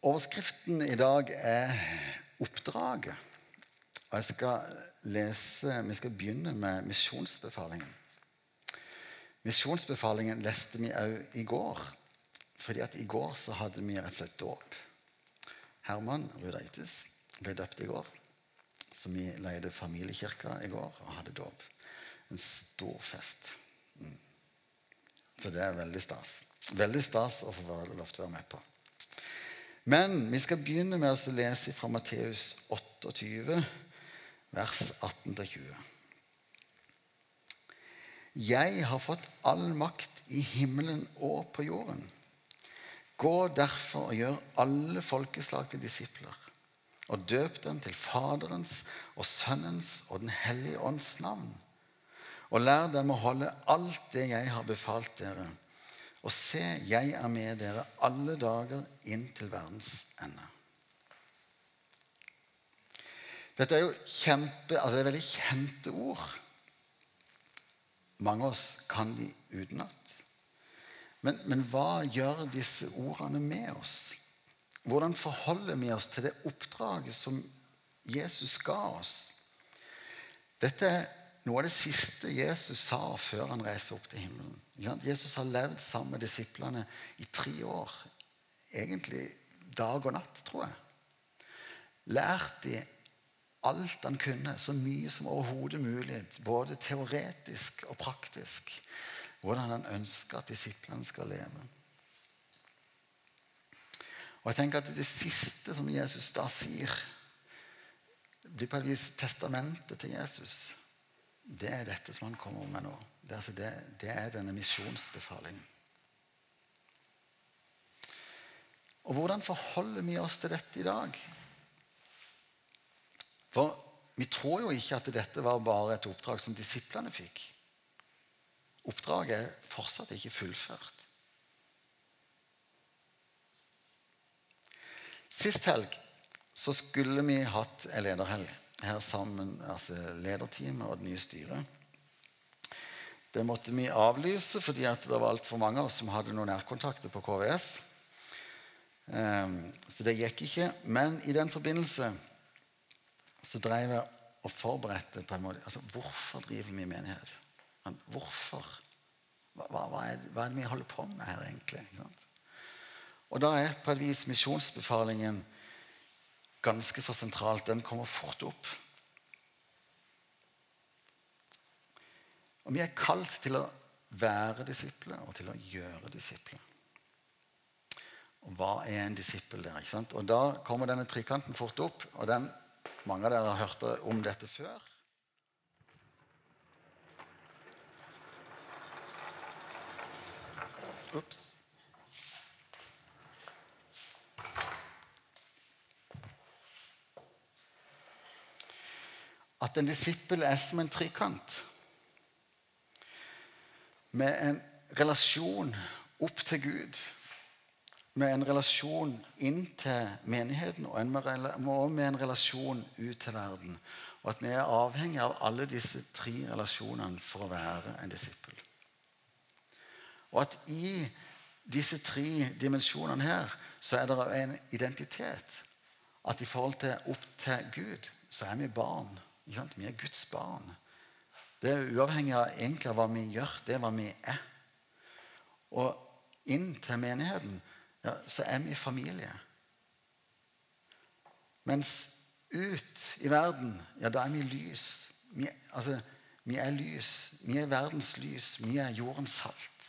Overskriften i dag er 'Oppdraget'. Og jeg skal lese, Vi skal begynne med misjonsbefalingen. Misjonsbefalingen leste vi òg i går. fordi at i går så hadde vi rett og slett dåp. Herman Rudaitis ble døpt i går. Så vi leide familiekirka i går og hadde dåp. En stor fest. Mm. Så det er veldig stas. Veldig stas å få lov til å være med på. Men vi skal begynne med å lese fra Matteus 28, vers 18-20. Jeg har fått all makt i himmelen og på jorden. Gå derfor og gjør alle folkeslag til disipler, og døp dem til Faderens og Sønnens og Den hellige ånds navn. Og lær dem å holde alt det jeg har befalt dere. Og se, jeg er med dere alle dager inn til verdens ende. Dette er jo kjempe, altså det er veldig kjente ord. Mange av oss kan de utenat. Men, men hva gjør disse ordene med oss? Hvordan forholder vi oss til det oppdraget som Jesus ga oss? Dette er noe av det siste Jesus sa før han reiste opp til himmelen. Jesus har levd sammen med disiplene i tre år. Egentlig dag og natt, tror jeg. Lært de alt han kunne, så mye som overhodet mulig, både teoretisk og praktisk, hvordan han ønsker at disiplene skal leve. Og jeg tenker at Det siste som Jesus da sier, blir på et vis testamentet til Jesus. Det er dette som han kommer med nå. Det altså det, det er denne misjonsbefalingen. Og Hvordan forholder vi oss til dette i dag? For vi tror jo ikke at dette var bare et oppdrag som disiplene fikk. Oppdraget er fortsatt ikke fullført. Sist helg så skulle vi hatt en lederhelg her sammen, altså lederteamet og det nye styret. Det måtte vi avlyse fordi det var altfor mange av oss som hadde noen nærkontakter på KVS. Ehm, så det gikk ikke. Men i den forbindelse så drev jeg og forberedte på en måte altså, Hvorfor driver vi menighet? Hvorfor? Hva, hva, er, hva, er, det vi holder på med her, egentlig? Og da er på et vis misjonsbefalingen ganske så sentralt. Den kommer fort opp. Og vi er kalt til å være disipler og til å gjøre disipler. Og hva er en disippel der? ikke sant? Og da kommer denne trikanten fort opp. og den mange av dere har hørt om dette før. Ops. At en disippel er som en trikant. Med en relasjon opp til Gud med en relasjon inn til menigheten og med en relasjon ut til verden. Og at vi er avhengig av alle disse tre relasjonene for å være en disippel. Og at i disse tre dimensjonene her så er det en identitet. At i forhold til opp til Gud så er vi barn. Vi er Guds barn. Det er uavhengig av egentlig hva vi gjør. Det er hva vi er. Og inn til menigheten ja, så er vi familie. Mens ut i verden, ja, da er vi lys. Vi, altså, vi er lys. Vi er verdens lys. Vi er jordens salt.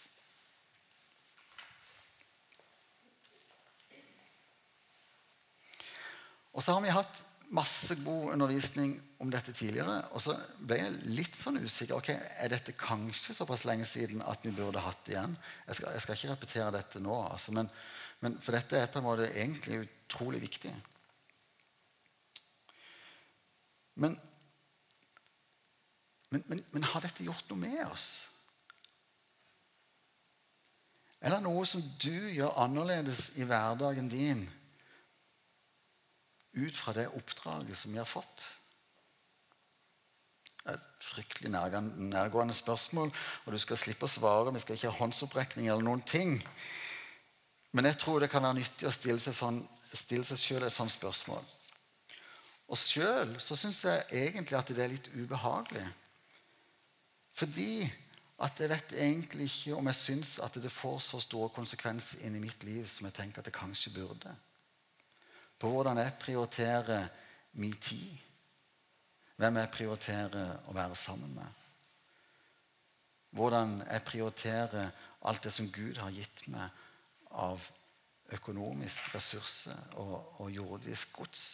Og så har vi hatt masse god undervisning om dette tidligere. Og så ble jeg litt sånn usikker. ok, Er dette kanskje såpass lenge siden at vi burde hatt det igjen? Jeg skal, jeg skal ikke repetere dette nå, altså, men, men, for dette er på en måte egentlig utrolig viktig. Men, men, men har dette gjort noe med oss? Er det noe som du gjør annerledes i hverdagen din? Ut fra det oppdraget som vi har fått? Et fryktelig nærgående spørsmål, og du skal slippe å svare. Vi skal ikke ha håndsopprekning eller noen ting. Men jeg tror det kan være nyttig å stille seg sånn sjøl et sånt spørsmål. Og sjøl så syns jeg egentlig at det er litt ubehagelig. Fordi at jeg vet egentlig ikke om jeg syns at det får så store konsekvenser inn i mitt liv som jeg tenker at det kanskje burde. På hvordan jeg prioriterer min tid. Hvem jeg prioriterer å være sammen med. Hvordan jeg prioriterer alt det som Gud har gitt meg av økonomisk ressurser og, og jordisk gods.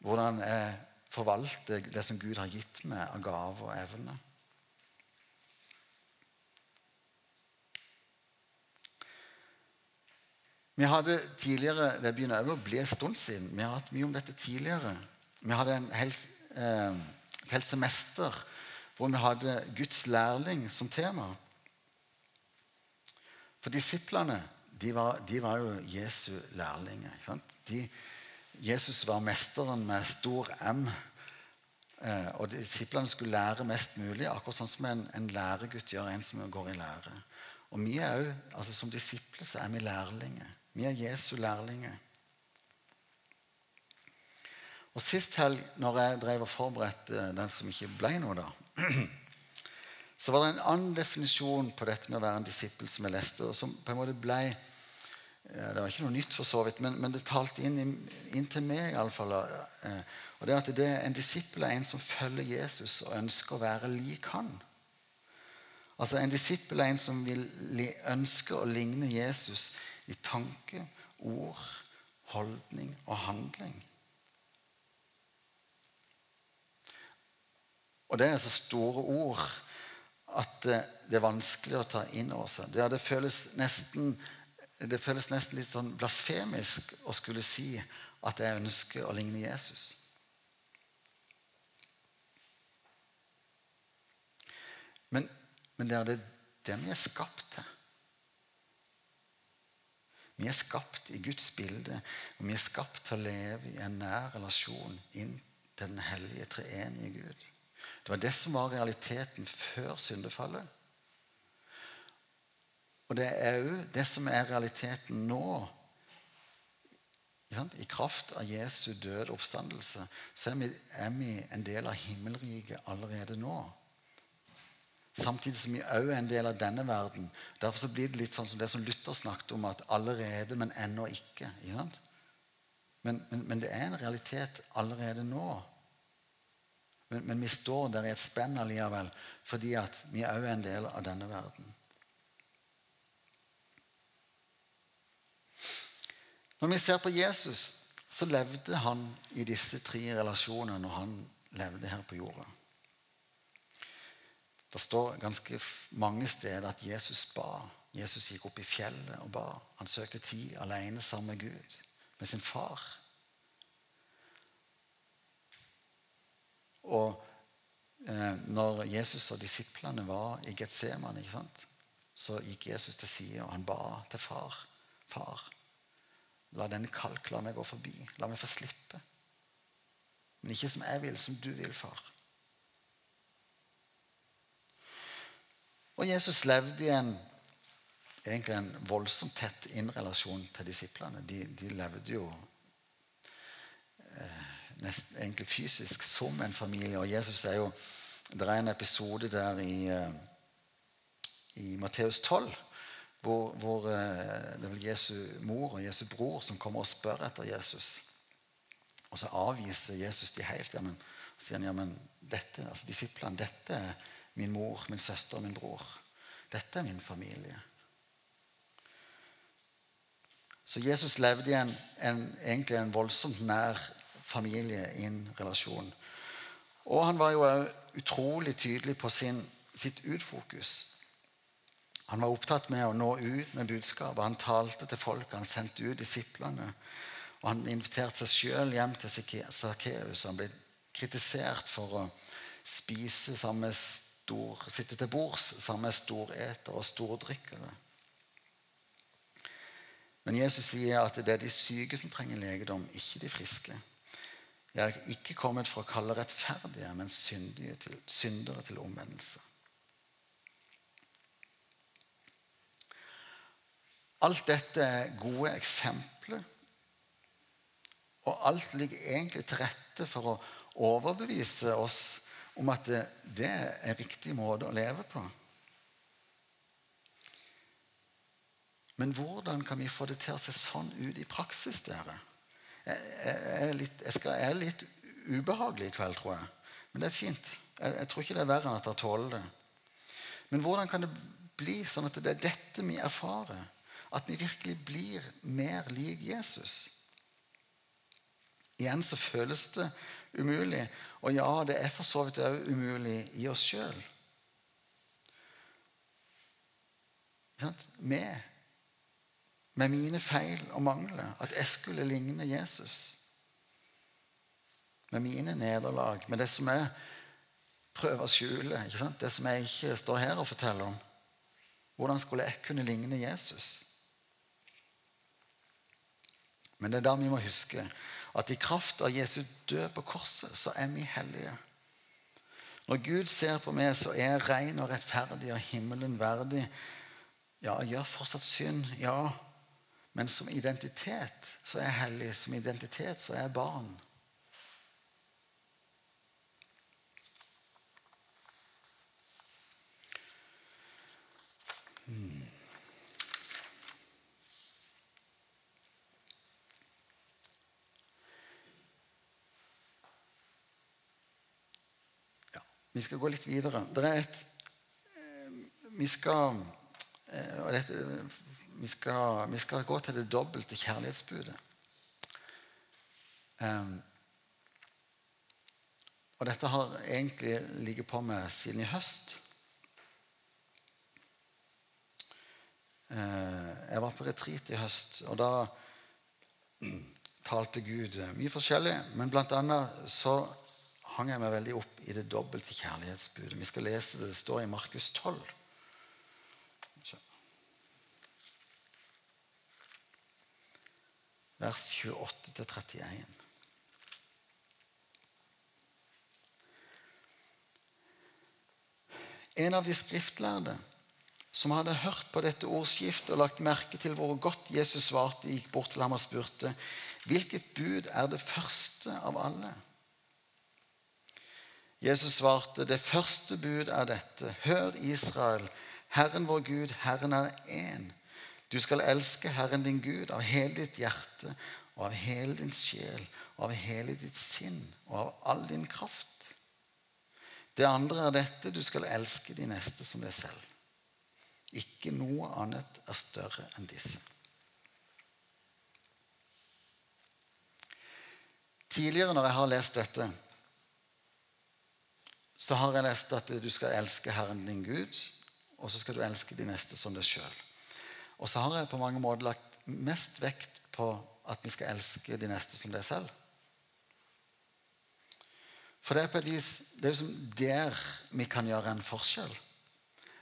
Hvordan jeg forvalter det som Gud har gitt meg av gaver og evner. Vi hadde tidligere, Det begynner også å bli en stund siden. Vi har hatt mye om dette tidligere. Vi hadde en hel, eh, et helt semester hvor vi hadde Guds lærling som tema. For disiplene de var, de var jo Jesu lærlinger. De, Jesus var mesteren med stor M. Eh, og disiplene skulle lære mest mulig, akkurat sånn som en, en læregutt gjør en som går i lære. Og vi er jo, altså Som disipler så er vi lærlinger. Vi er Jesu lærlinger. Og Sist helg, når jeg drev og forberedte den som ikke ble noe, da, så var det en annen definisjon på dette med å være en disippel som jeg leste, og som på en måte ble Det var ikke noe nytt, for så vidt, men, men det talte inn, inn til meg iallfall. fall, og det er at det, En disippel er en som følger Jesus og ønsker å være lik han. Altså En disippel er en som vil ønske å ligne Jesus i tanke, ord, holdning og handling. Og det er så store ord at det er vanskelig å ta inn over seg. Det, det, føles nesten, det føles nesten litt sånn blasfemisk å skulle si at jeg ønsker å ligne Jesus. Men, men det er det, dem jeg er skapt til. Vi er skapt i Guds bilde, og vi er skapt til å leve i en nær relasjon inn til den hellige treenige Gud. Det var det som var realiteten før syndefallet. Og det er òg det som er realiteten nå. I kraft av Jesu død oppstandelse så er vi, en del av himmelriket allerede nå. Samtidig som vi òg er en del av denne verden. Derfor blir det litt sånn som det som Luther snakket om, at allerede, men ennå ikke. Men, men, men det er en realitet allerede nå. Men, men, vi står der i et spenn allikevel, fordi at vi òg er en del av denne verden. Når vi ser på Jesus, så levde han i disse tre relasjonene når han levde her på jorda. Det står ganske mange steder at Jesus ba. Jesus gikk opp i fjellet og ba. Han søkte tid alene sammen med Gud, med sin far. Og eh, når Jesus og disiplene var i Getsemane, så gikk Jesus til side, og han ba til far. Far, la denne kalk la meg gå forbi. La meg få slippe. Men ikke som jeg vil, som du vil, far. Og Jesus levde i en, egentlig en voldsomt tett innrelasjon til disiplene. De, de levde jo eh, nesten, egentlig fysisk som en familie. Og Jesus er jo Det er en episode der i, eh, i Matteus 12 hvor, hvor, eh, det er vel Jesu mor og Jesu bror som kommer og spør etter Jesus. Og så avviser Jesus de helt. Ja, men, så sier han ja, men dette, altså disiplene, dette er min mor, min søster min bror. Dette er min familie. Så Jesus levde i en, en, egentlig en voldsomt nær familie i en relasjon. Og han var jo utrolig tydelig på sin, sitt utfokus. Han var opptatt med å nå ut med budskapet. Han talte til folk, han sendte ut disiplene. Og han inviterte seg sjøl hjem til Sakkeus. Han ble kritisert for å spise sammen med stor, sitte til bords sammen med storetere og stordrikkere. Men Jesus sier at det er de syke som trenger legedom, ikke de friske. Jeg er ikke kommet for å kalle rettferdige, men til, syndere til omvendelse. Alt dette er gode eksempler. Og alt ligger egentlig til rette for å overbevise oss om at det, er riktig måte å leve på. Men hvordan kan vi få det til å se sånn ut i praksis, dere? Jeg er litt, skal, jeg litt ubehagelig i kveld, tror jeg. Men det er fint. Jeg, jeg tror ikke det er verre enn at jeg tåler det. Men hvordan kan det bli sånn at det er dette vi erfarer? At vi virkelig blir mer lik Jesus? Igjen så føles det umulig. Og ja, det er for så vidt òg umulig i oss sjøl. Med, med mine feil og mangler. At jeg skulle ligne Jesus med mine nederlag, med det som jeg prøver å skjule, det som jeg ikke står her og forteller om. Hvordan skulle jeg kunne ligne Jesus? Men det er da vi må huske at i kraft av Jesu død på korset, så er vi hellige. Når Gud ser på meg, så er jeg ren og rettferdig og himmelen verdig. Ja, jeg gjør fortsatt synd, ja. Men som identitet så er jeg hellig. Som identitet så er jeg barn. Ja, vi skal gå litt videre. Det er et eh, Vi skal, eh, vi skal, vi skal gå til det dobbelte kjærlighetsbudet. Um, og dette har egentlig ligget på meg siden i høst. Uh, jeg var på retreat i høst, og da talte Gud mye forskjellig. Men blant annet så hang jeg meg veldig opp i det dobbelte kjærlighetsbudet. Vi skal lese det. Det står i Markus 12. Vers 28-31. En av de skriftlærde som hadde hørt på dette ordskiftet og lagt merke til hvor godt Jesus svarte, gikk bort til ham og spurte, 'Hvilket bud er det første av alle?' Jesus svarte, 'Det første bud er dette. Hør, Israel, Herren vår Gud, Herren er én. Du skal elske Herren din Gud av hele ditt hjerte og av hele din sjel og av hele ditt sinn og av all din kraft. Det andre er dette. Du skal elske de neste som deg selv. Ikke noe annet er større enn disse. Tidligere når jeg har lest dette, så har jeg lest at du skal elske Herren din Gud, og så skal du elske de neste som deg sjøl. Og så har jeg på mange måter lagt mest vekt på at vi skal elske de neste som deg selv. For det er på et vis det er liksom der vi kan gjøre en forskjell.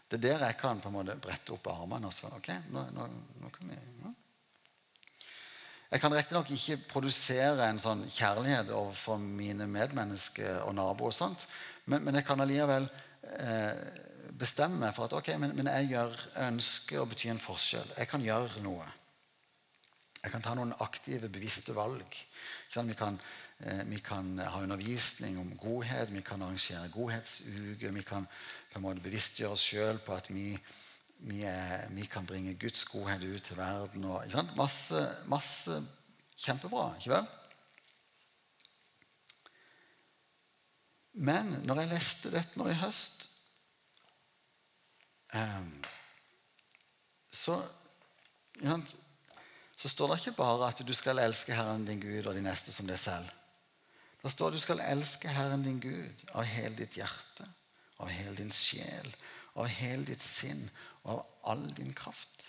Det er der jeg kan på en måte brette opp armene og si ok, nå, nå, nå kan vi ja. Jeg kan riktignok ikke produsere en sånn kjærlighet overfor mine medmennesker og naboer, og sånt, men, men jeg kan allikevel eh, bestemme meg for at ok, men, men jeg, gjør, ønsker å bety en forskjell. Jeg kan gjøre noe. Jeg kan ta noen aktive, bevisste valg. Vi kan, eh, vi kan ha undervisning om godhet, vi kan arrangere godhetsuke. Vi kan på en måte bevisstgjøre oss sjøl på at vi, vi, er, vi, kan bringe Guds godhet ut til verden. Og, masse, masse kjempebra, ikke vel? Men når jeg leste dette nå i høst, um, så så står det ikke bare at du skal elske Herren din Gud og de neste som deg selv. Det står at du skal elske Herren din Gud av hele ditt hjerte, av hele din sjel, av hele ditt sinn og av all din kraft.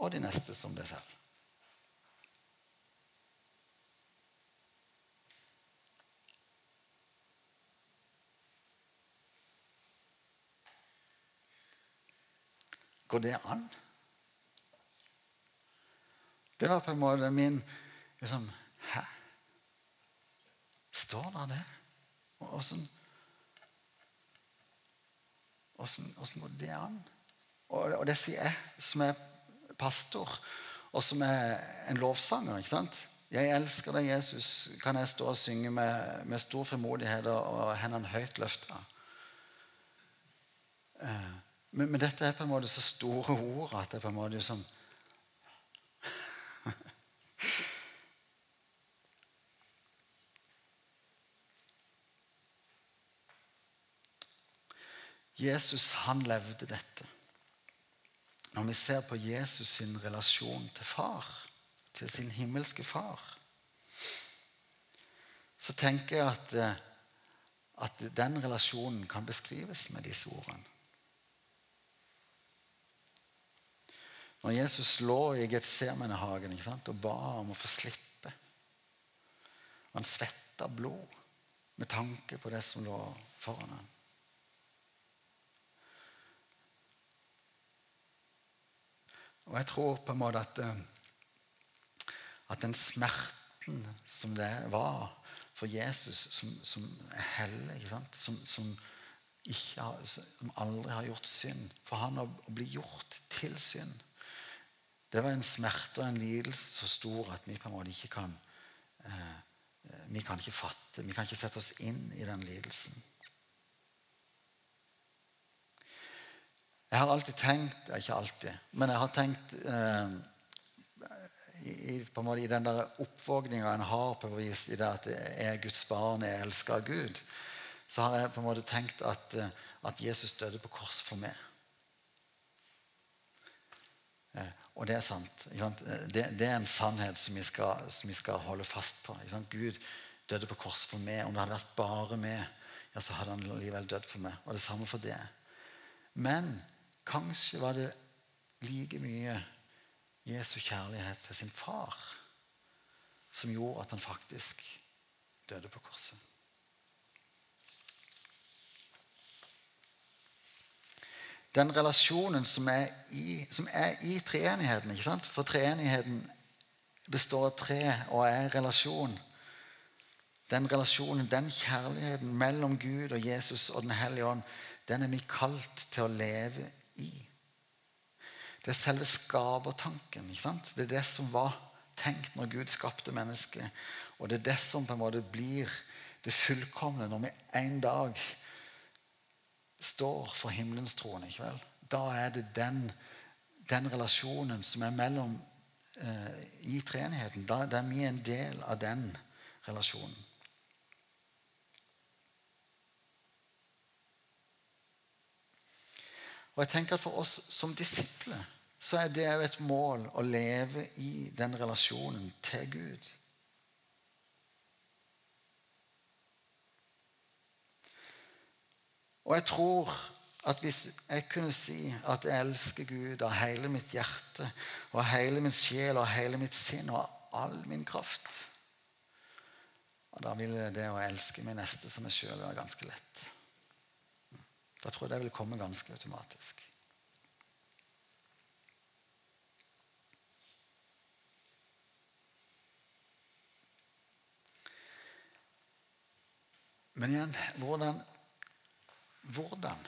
Og de neste som deg selv. Går det an? Det var på en måte min liksom, Hæ? Står der det? Åssen går det an? Og, og, det sier jeg, som er pastor, og som er en lovsanger. ikke sant? Jeg elsker deg, Jesus, kan jeg stå og synge med, med stor frimodighet og hendene høyt løfta. Eh, men, men, dette er på en måte så store ord at det er på en måte som Jesus, han levde dette. Når vi ser på Jesus sin relasjon til far, til sin himmelske far, så tenker jeg at, eh, at den relasjonen kan beskrives med disse ordene. Når Jesus lå i Getsemanehagen og ba om å få slippe Han svetta blod med tanke på det som lå foran ham. Og jeg tror på en måte at, eh, at den smerten som det var for Jesus, som, som er hellig, som, som, ikke, som, aldri har gjort synd For han å, å bli gjort til synd Det var en smerte og en lidelse så stor at vi på en måte ikke kan eh, Vi kan ikke fatte, vi kan ikke sette oss inn i den lidelsen. Jeg har alltid tenkt Ikke alltid, men jeg har tenkt eh, i, på en måte, i den der oppvåkninga en har på vis i det at jeg er Guds barn, jeg elsker Gud, så har jeg på en måte tenkt at, eh, at Jesus døde på kors for meg. Eh, og det er sant. Det, det, er en sannhet som vi skal, som vi skal holde fast på. Gud døde på kors for meg. Om det hadde vært bare meg, ja, så hadde han likevel dødd for meg. Og det samme for det. Men Kanskje var det like mye Jesu kjærlighet til sin far som gjorde at han faktisk døde på korset. Den relasjonen som er i, som er i treenigheten ikke sant? For treenigheten består av tre og er relasjon. Den relasjonen, den kjærligheten mellom Gud og Jesus og Den hellige ånd, den er vi kalt til å leve i. Det er selve skapertanken. Det er det som var tenkt når Gud skapte mennesket. Og det er det som på en måte blir det fullkomne når vi en dag står for himmelens trone. ikke vel? Da er det den, den relasjonen som er mellom eh, i treenigheten. Da er vi en del av den relasjonen. Og jeg tenker at For oss som disipler så er det jo et mål å leve i den relasjonen til Gud. Og jeg tror at hvis jeg kunne si at jeg elsker Gud av hele mitt hjerte og av hele min sjel og av hele mitt sinn og av all min kraft og Da ville det å elske min neste som meg sjøl være ganske lett. Da tror jeg det vil komme ganske automatisk. Men igjen hvordan Hvordan?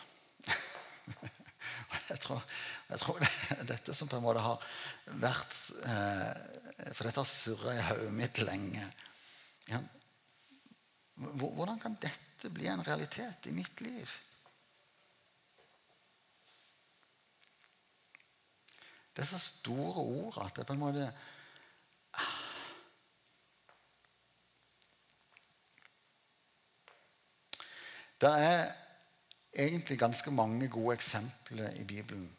jeg tror, jeg tror det er dette som på en måte har vært eh, For dette har surra i hodet mitt lenge. Ja, hvordan kan dette bli en realitet i mitt liv? Det er så store ord at det på en måte Det er egentlig ganske mange gode eksempler i Bibelen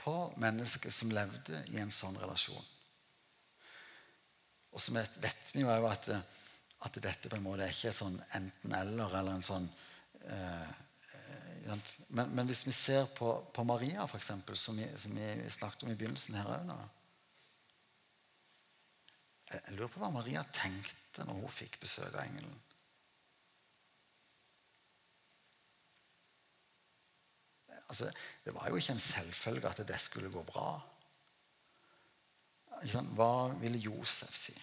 på mennesker som levde i en sånn relasjon. Og så vet vi jo at, at dette på en måte er ikke et sånn enten-eller eller en sånn eh, men, men, hvis vi ser på, på Maria, for eksempel, som vi, som vi snakket om i begynnelsen her òg Jeg lurer på hva Maria tenkte når hun fikk besøk av engelen. Altså, det var jo ikke en selvfølge at det skulle gå bra. Hva ville Josef si?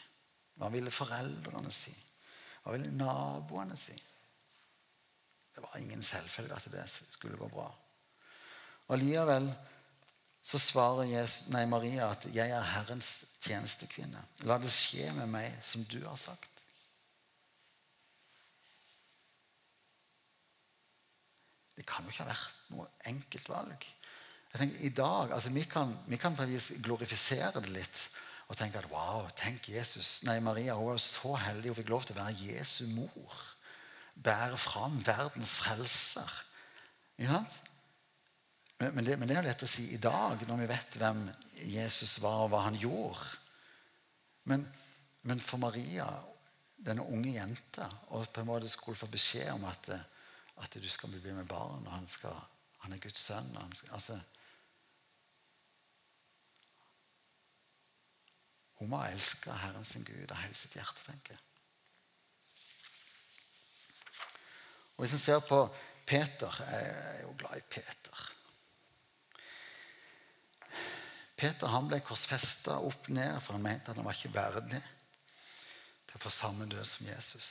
Hva ville foreldrene si? Hva ville naboene si? Det var ingen selvfølge at det skulle gå bra. Og Likevel så svarer Jesus, nei, Maria at 'jeg er Herrens tjenestekvinne'. La det skje med meg som du har sagt. Det kan jo ikke ha vært noe enkelt valg. Jeg tenker, i dag, altså Vi kan, vi kan glorifisere det litt og tenke at wow, tenk Jesus. Nei, Maria hun var så heldig hun fikk lov til å være Jesu mor. Bære fram verdens frelser. Ja? Men, det, men, det, er lett å si i dag, når vi vet hvem Jesus var, og hva han gjorde. Men, men for Maria, denne unge jenta, og på en måte skulle få beskjed om at, at du skal bli med barn, og han, skal, han er Guds sønn skal, altså, Hun må ha elska Herren sin Gud av hele sitt hjerte, tenker jeg. Og Hvis en ser på Peter Jeg er jo glad i Peter. Peter han ble korsfesta opp ned, for han mente at han var ikke verdig til å få samme død som Jesus.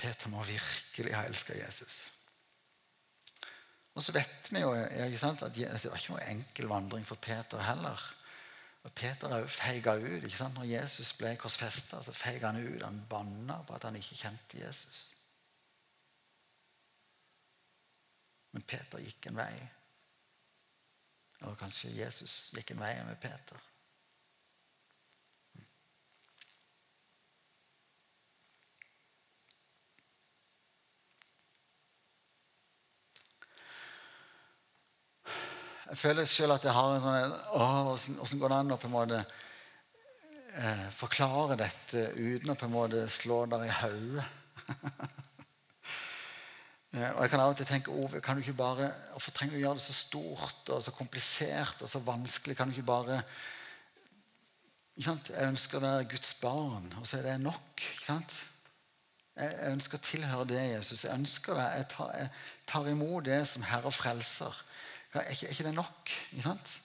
Peter må virkelig ha elska Jesus. Og så vet vi jo at det var ikke noe enkel vandring for Peter heller. Og Peter feiga ut. ikke sant? Når Jesus ble korsfesta, så feiga han ut. Han banna på at han ikke kjente Jesus. Men Peter gikk en vei Eller kanskje Jesus gikk en vei med Peter. Jeg føler selv at jeg har en sånn Åssen går det an å på en måte eh, forklare dette uten å på en måte slå der i hodet? Eh, og jeg kan av og til tenke Ove, kan du ikke bare, Hvorfor trenger du å gjøre det så stort og så komplisert og så vanskelig? Kan du ikke bare ikke sant? Jeg ønsker å være Guds barn, og så er det nok. ikke sant? Jeg ønsker å tilhøre det, Jesus. Jeg ønsker å jeg tar, jeg tar imot det som Herre Frelser. Er ikke, ikke det nok?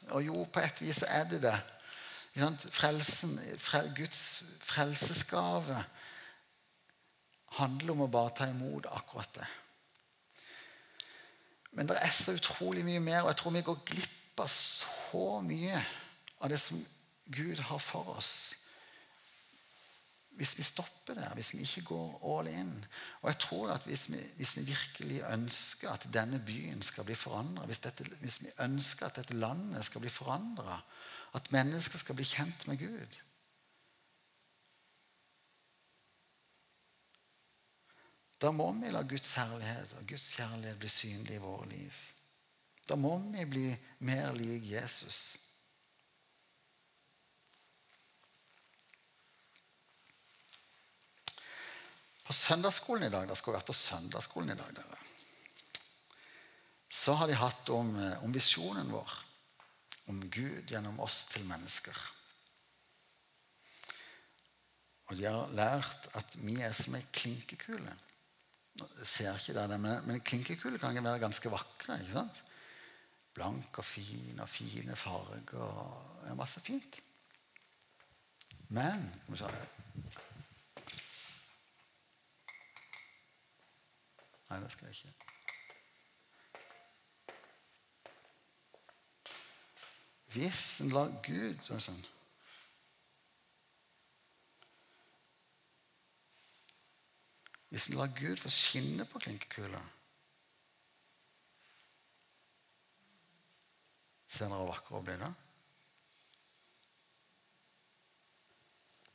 Og jo, på et vis er det det. Frelsen, frel, Guds frelsesgave handler om å bare ta imot akkurat det. Men det er så utrolig mye mer, og jeg tror vi går glipp av så mye av det som Gud har for oss. Hvis vi stopper der, hvis vi ikke går all in. Og jeg tror at hvis vi, hvis vi virkelig ønsker at denne byen skal bli forandra, hvis, hvis, vi ønsker at dette landet skal bli forandra, at mennesker skal bli kjent med Gud Da må vi la Guds herlighet og Guds kjærlighet bli synlig i våre liv. Da må vi bli mer lik Jesus. På søndagsskolen i dag det skulle vært på søndagsskolen i dag, dere. Så har de hatt om, eh, om visjonen vår. Om Gud gjennom oss til mennesker. Og de har lært at vi er som ei klinkekule. Jeg ser ikke det, men, men klinkekuler kan være ganske vakre. ikke sant? Blank og fin og fine farger og masse fint. Men skal vi Nei, det skal jeg ikke. Hvis en lar Gud sånn, Hvis en lar Gud få skinne på klinkekula Ser dere hvor vakker hun blir da?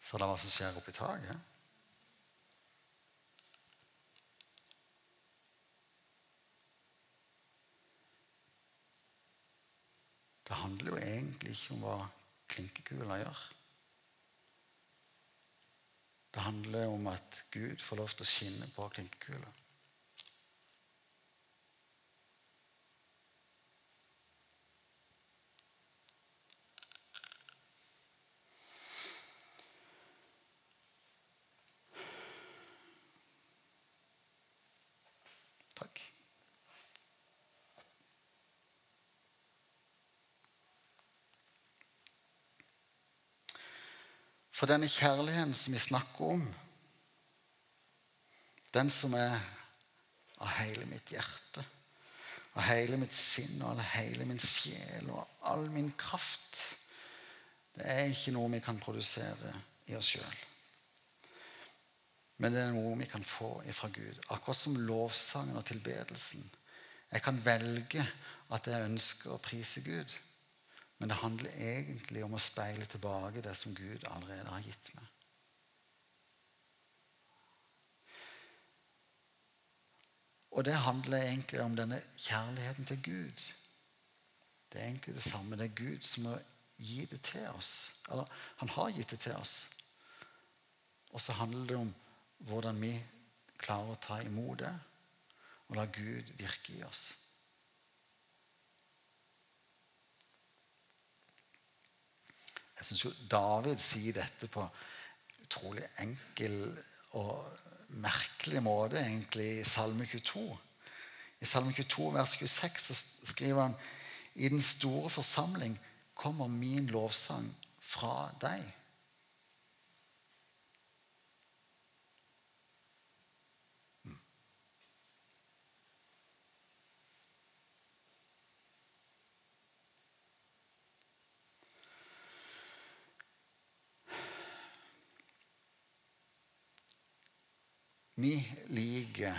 Ser dere hva som skjer oppi taket? Det handler jo egentlig ikke om hva klinkekula gjør. Det handler om at Gud får lov til å skinne på klinkekula. Takk. For denne kjærligheten som vi snakker om, den som er av hele mitt hjerte, av hele mitt sinn og av hele min sjel og all min kraft. Det er ikke noe vi kan produsere i oss sjøl. Men det er noe vi kan få ifra Gud. Akkurat som lovsangen og tilbedelsen. Jeg kan velge at jeg ønsker å prise Gud. Men det handler egentlig om å speile tilbake det som Gud allerede har gitt meg. Og det handler egentlig om denne kjærligheten til Gud. Det er egentlig det samme. Det er Gud som må gi det til oss. Eller han har gitt det til oss. Og så handler det om hvordan vi klarer å ta imot det og la Gud virke i oss. Jeg syns jo David sier dette på utrolig enkel og merkelig måte egentlig i Salme 22. I Salme 22 vers 26 så skriver han i den store forsamling kommer min lovsang fra deg. Vi liker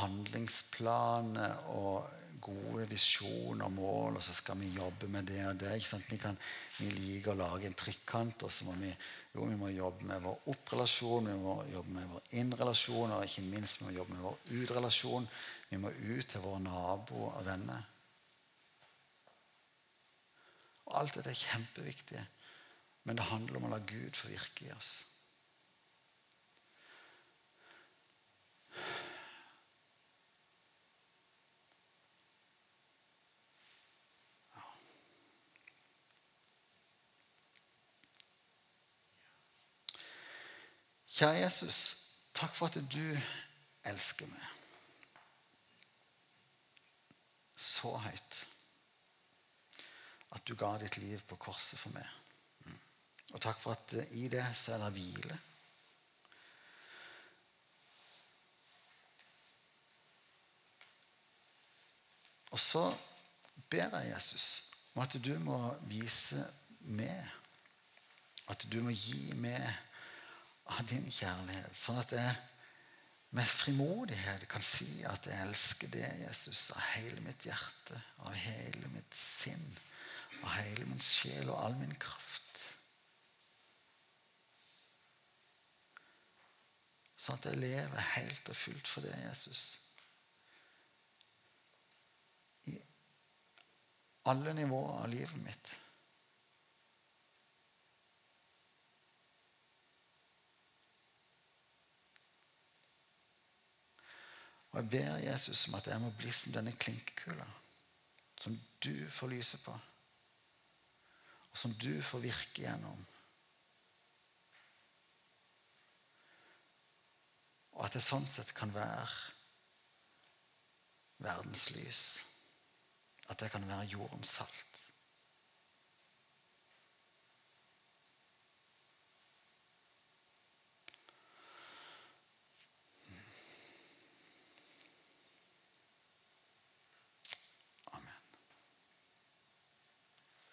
handlingsplaner og gode visjoner og mål, og så skal vi jobbe med det og det. Vi, kan, vi, liker å lage en trikkant, og så må vi, jo, vi må jobbe med vår opprelasjon, vi må jobbe med vår innrelasjon, og ikke minst vi må jobbe med vår utrelasjon. Vi må ut til våre naboer og venner. Og alt dette er kjempeviktig, men det handler om å la Gud få virke i oss. Kjære Jesus, takk for at du elsker meg så høyt at du ga ditt liv på korset for meg. Mm. Og takk for at i det så er det hvile. Og så ber jeg Jesus om at du må vise meg, at du må gi meg av din kjærlighet, sånn at jeg med frimodighet kan si at jeg elsker det, Jesus, av hele mitt hjerte, av hele mitt sinn, av hele min sjel og all min kraft. Sånn at jeg lever helt og fullt for det, Jesus. I alle nivåer av livet mitt. Og jeg ber Jesus om at jeg må bli som denne klinkekula som du får lyse på, og som du får virke gjennom. Og at jeg sånn sett kan være verdens lys. At jeg kan være jordens salt.